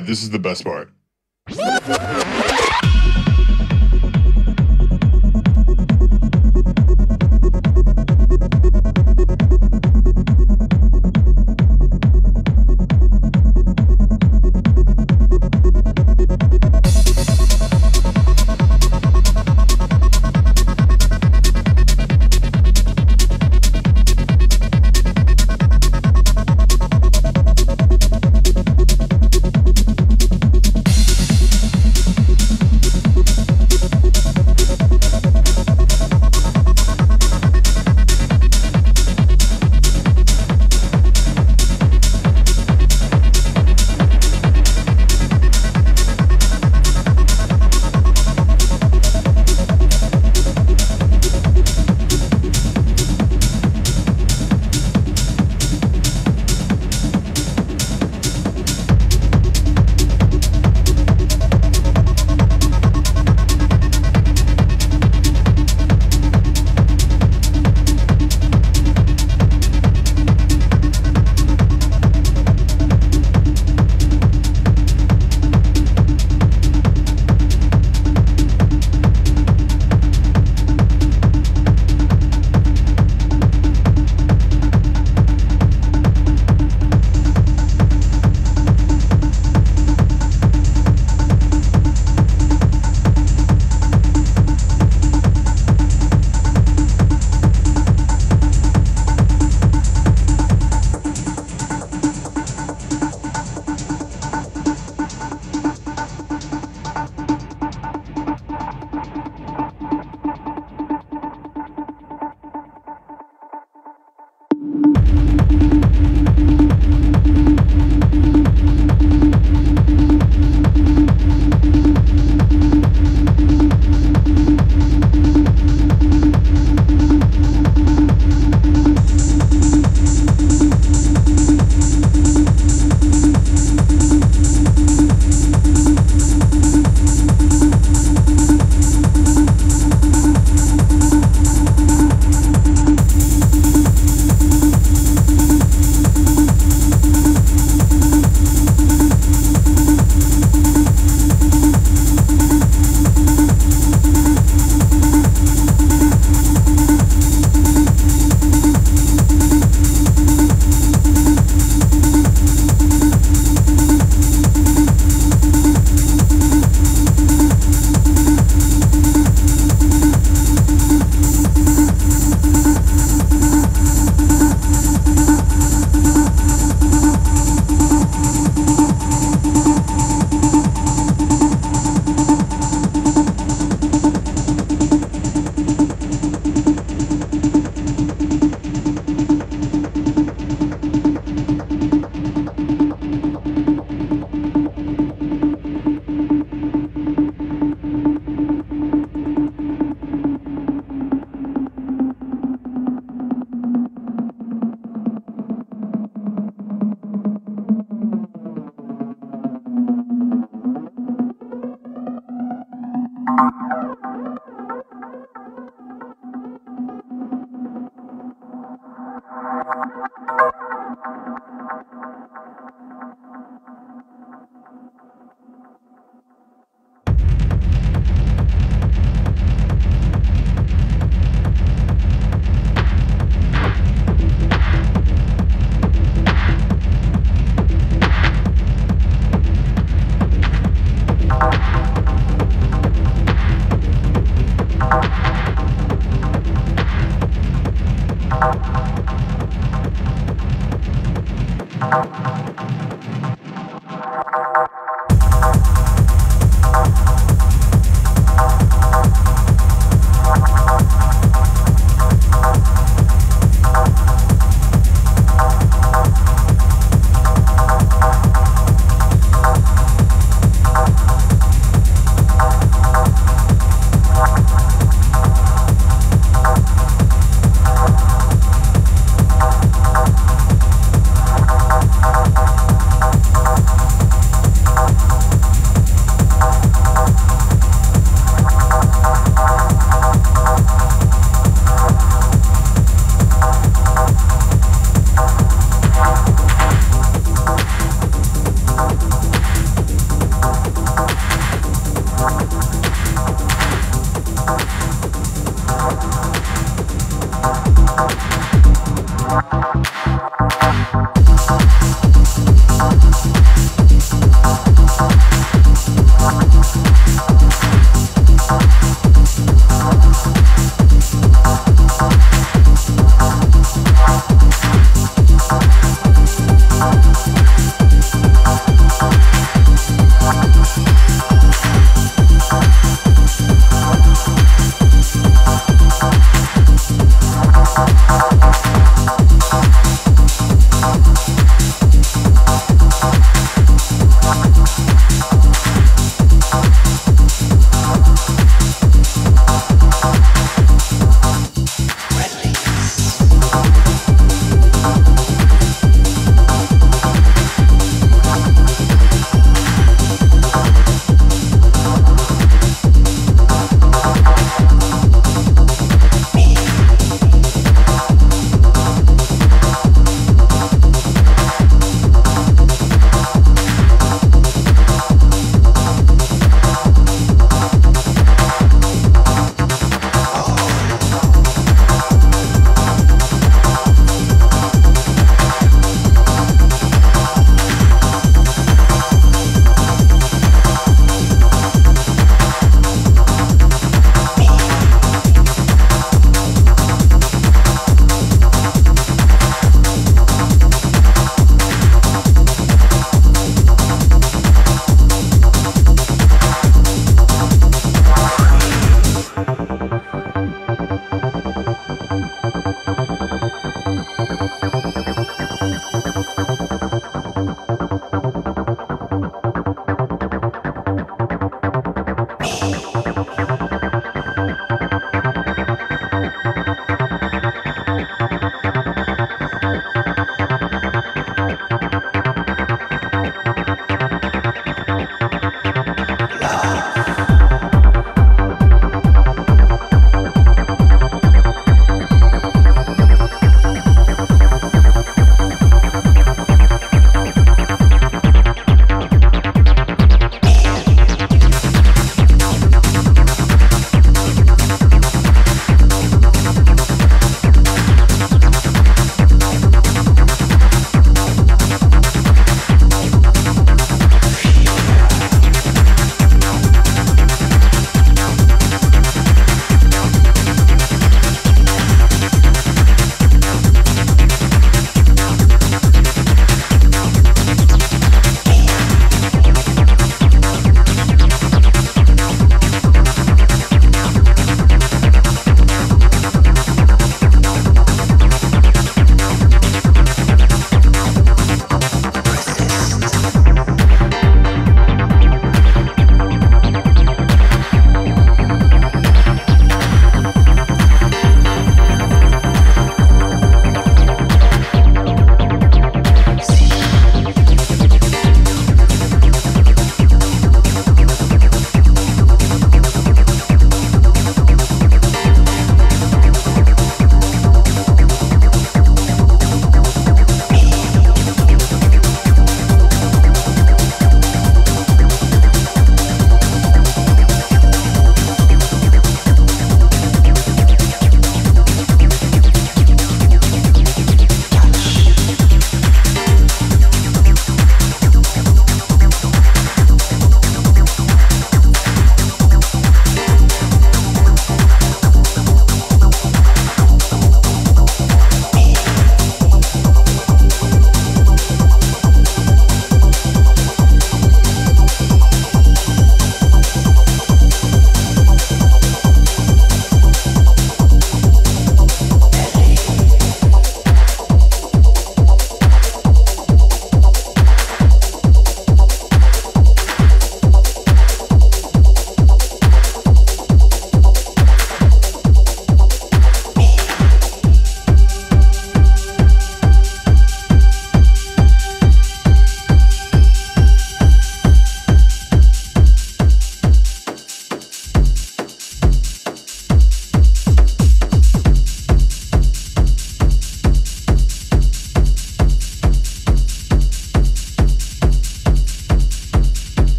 this is the best part.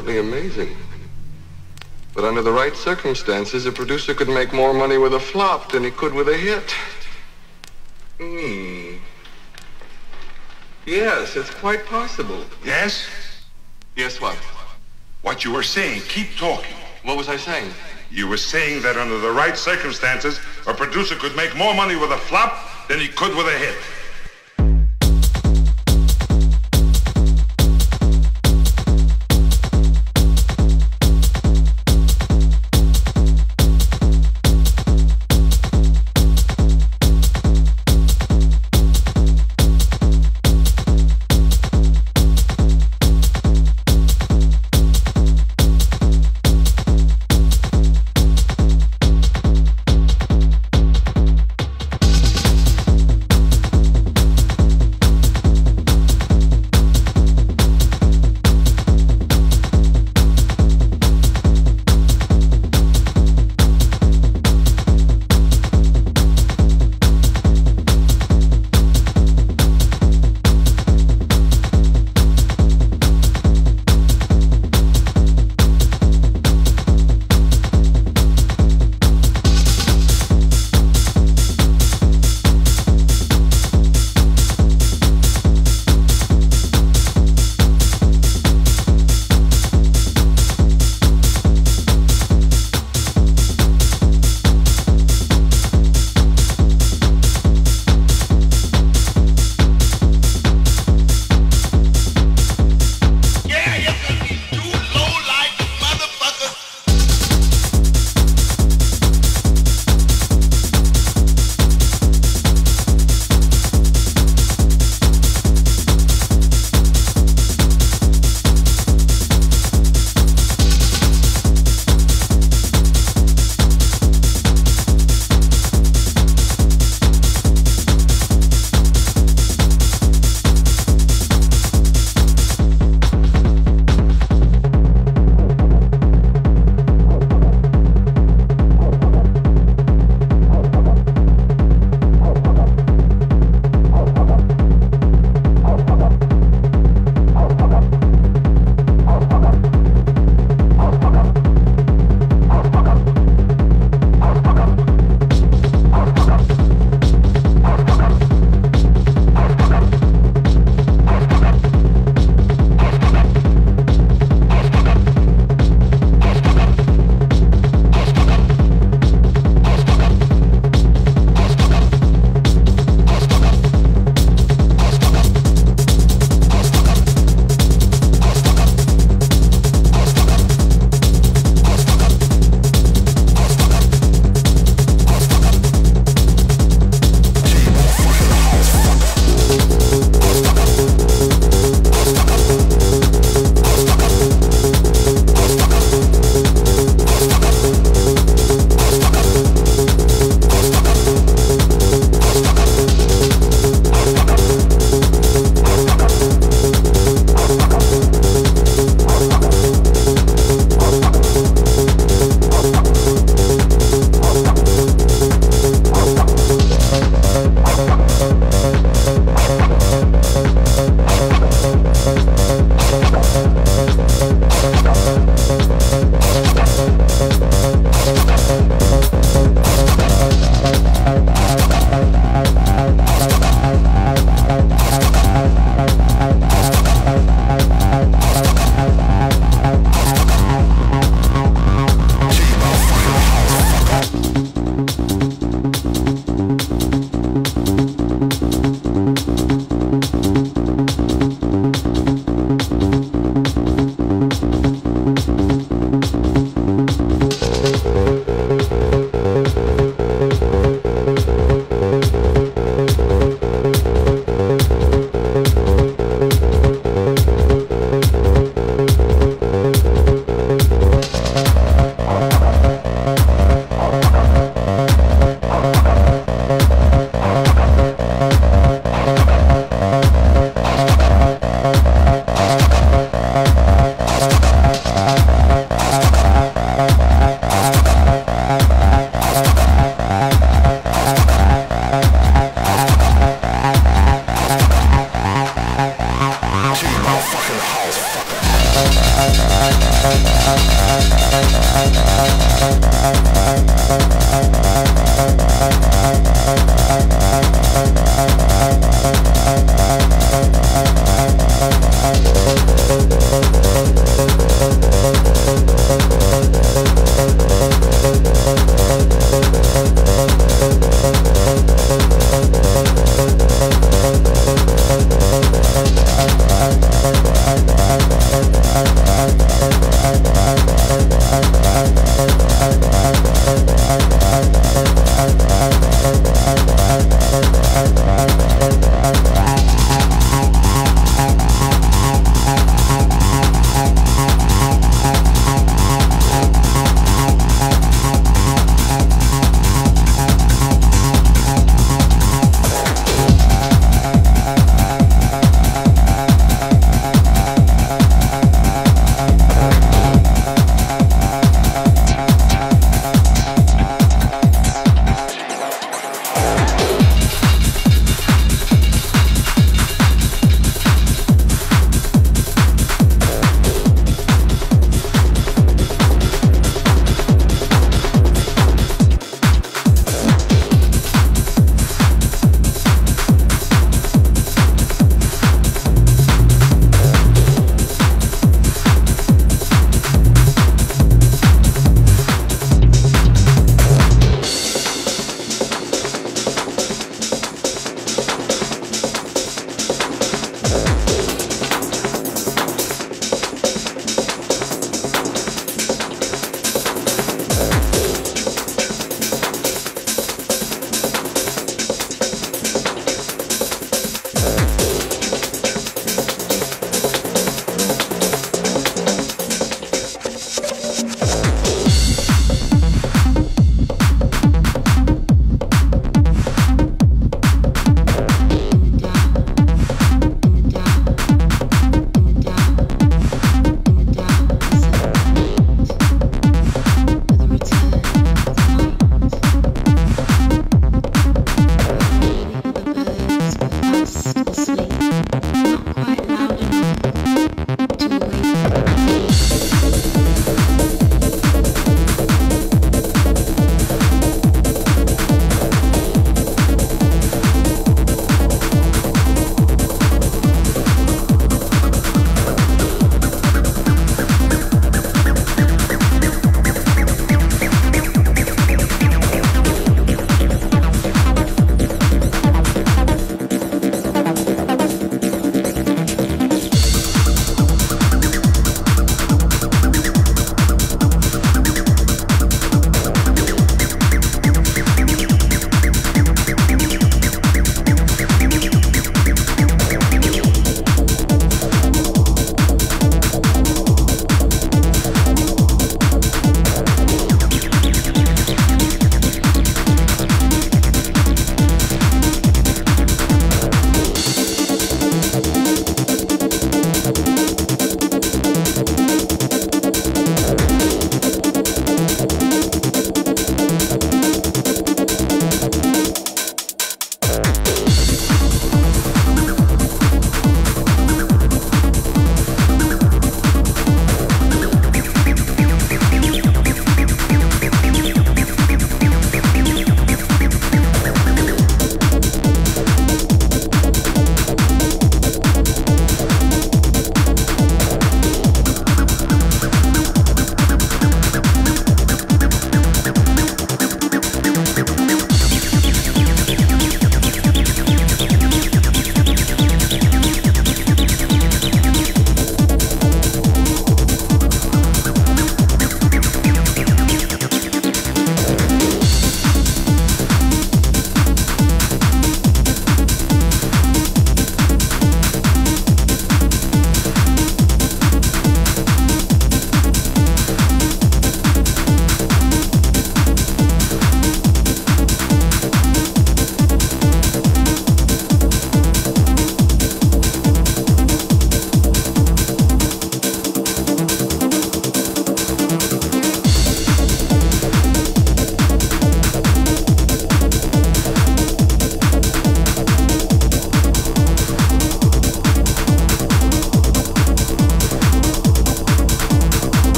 Absolutely amazing. But under the right circumstances, a producer could make more money with a flop than he could with a hit. Hmm. Yes, it's quite possible. Yes? Yes, what? What you were saying. Keep talking. What was I saying? You were saying that under the right circumstances, a producer could make more money with a flop than he could with a hit.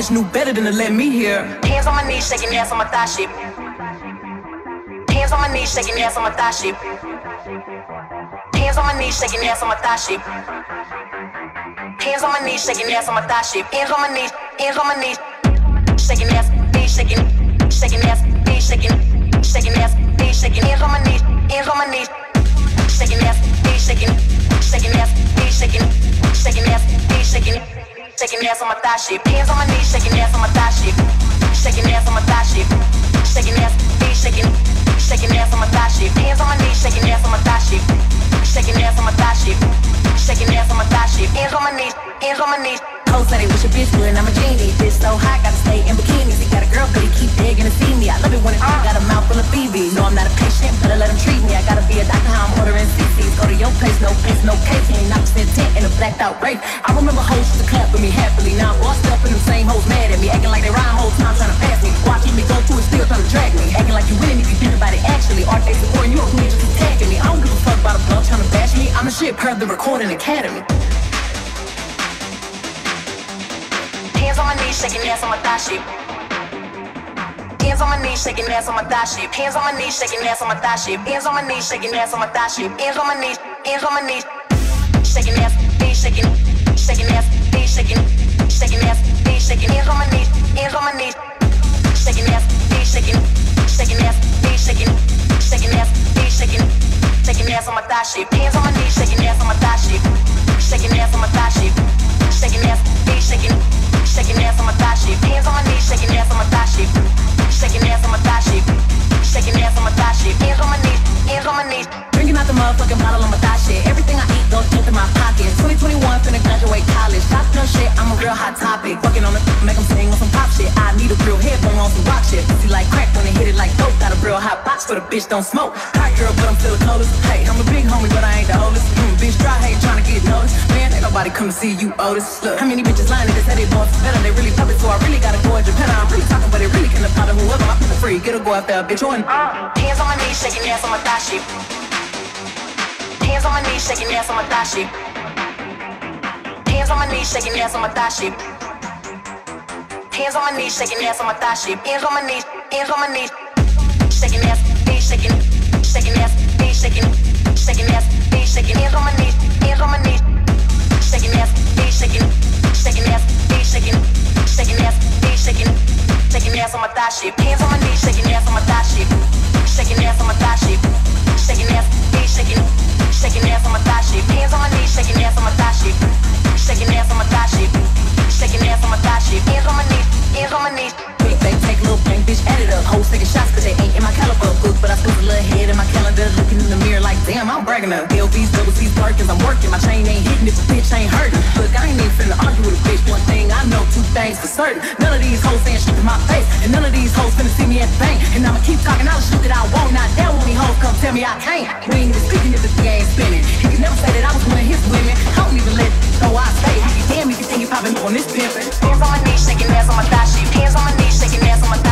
Shape. Hands on my knees, shaking ass on my thigh shape. Hands on my knees, shaking ass on my thighship. hands on my knees, shaking ass, on my thighship. Hands on my knee, shaking ass on my thighship. In on my knees in on my knees, shaking, shaking ass, knees shaking, shaking ass, knees shaking. Hands on my knees, hands on my knees, shaking ass, knees shaking, shaking ass, knees shaking, shaking ass, knees shaking, shaking ass on my thigh shape. Hands on my knees, shaking ass on my thigh shape, shaking ass on my thigh shape, shaking ass, knees shaking, shaking ass on my thigh shape. Hands on my knees, shaking ass on my thigh shape, shaking ass on my thigh shape shaking ass on my thigh shit. Hands on my knees, hands on my knees. Cold said it wish a bitch would, I'm a genie. Bitch so hot, gotta stay in bikinis. He got a girl, but he keep begging to see me. I love it when it's uh. got a mouth full of BB. No, I'm not a patient, but I let him treat me. I gotta be a doctor, how I'm ordering CCs. Go to your place, no place, no case. He ain't 9% tent in a blacked out rape. I remember hoes used to clap with me happily. Now I'm bossed up and the same hoes mad at me. Acting like they rhyme whole time trying to pass me. Watching me go through and still trying to drag me. Acting like you winning if you think about it actually. Art they supporting you, or who just attacking me. I don't give a fuck about a blunt trying to bash me. I'm the shit per the recording academy. On my knees, shaking ass on my thigh shape. Hands on my knees, shaking ass on my thigh shape. Hands on my knees, shaking ass on my thigh shape. Hands on my knees, shaking ass on my thigh shape. Hands on my knees, hands on my knees, shaking ass, knees shaking, shaking ass, knees shaking, shaking ass, knees shaking. Hands on my knees, hands on my knees, shaking ass, knees shaking, shaking ass, knees shaking, shaking ass, knees shaking, shaking ass on my thigh shape. Hands on my knees, shaking ass on my thigh shape, shaking ass on my thigh shape, shaking ass, knees shaking shaking ass on my thigh shape. Hands on my knees, shaking ass on my thigh shape. Shaking ass on my thigh shape. Shaking ass on my thigh shape. Hands on my knees, hands on my knees. Drinking out the motherfucking bottle on my thigh shit. Everything I eat goes into my pocket. 2021, finna graduate college. Shotgun shit, I'm a real hot topic. Fucking on the make them sing on some pop shit. I need a real headphone on some rock shit. See like crack when they hit it like dope. Got a real hot box for the bitch don't smoke. Hot girl, but I'm still the coldest. Hey, I'm a big homie, but I ain't the oldest. Mm, bitch dry, hate trying to get noticed. Man, ain't nobody come to see you, Otis. Look, how many bitches lying? They say they boss better. They really public, so I really gotta go to Japan. I'm really talking, but it really can apply to whoever. I'm free. Get a go out there, bitch. On. Hands on my knees, shaking ass on my thigh shape. Hands on my knees, shaking ass on my thigh shape. Hands on my knees, shaking ass on my thigh shape. Hands on my knees, shaking ass on my thigh shape. Hands on my knees, hands on my knees, shaking ass, knees shaking, shaking ass, knees shaking, shaking ass, knees shaking. Hands on my knees, hands on my knees, shaking ass, knees shaking, shaking ass, knees shaking, shaking ass, knees shaking, shaking ass on my thigh shape. Hands on my knees, shaking ass on my thigh shape, shaking ass on my thigh shape, shaking ass, knees shaking shaking ass on my thigh shape. Hands on my knees, shaking ass on my thigh shape. Shaking ass on my thigh shape. Shaking ass on my thigh shape. Hands on my knees, hands on my knees. Big bang, take a little bang, bitch, add up. Hoes taking shots cause they ain't in my caliber. But I still a little head in my calendar. Looking in the mirror like, damn, I'm bragging up. LVs, double C's, I'm working. My chain ain't hitting if the bitch ain't hurting. Look, I ain't even finna argue with a bitch. One thing I know, two things for certain. None of these hoes saying shit to my face. And none of these hoes finna see me at the bank. And I'ma keep talking the shit that I want. Not down when these hoes come tell me I can't. We ain't even speaking if the thing ain't spinning. He can never say that I was one of his women. I don't even let know I say. Damn if you think you popping on this pimpin'. Hands on my knees, shaking ass on my thigh shape. Hands on my knees, shaking ass on my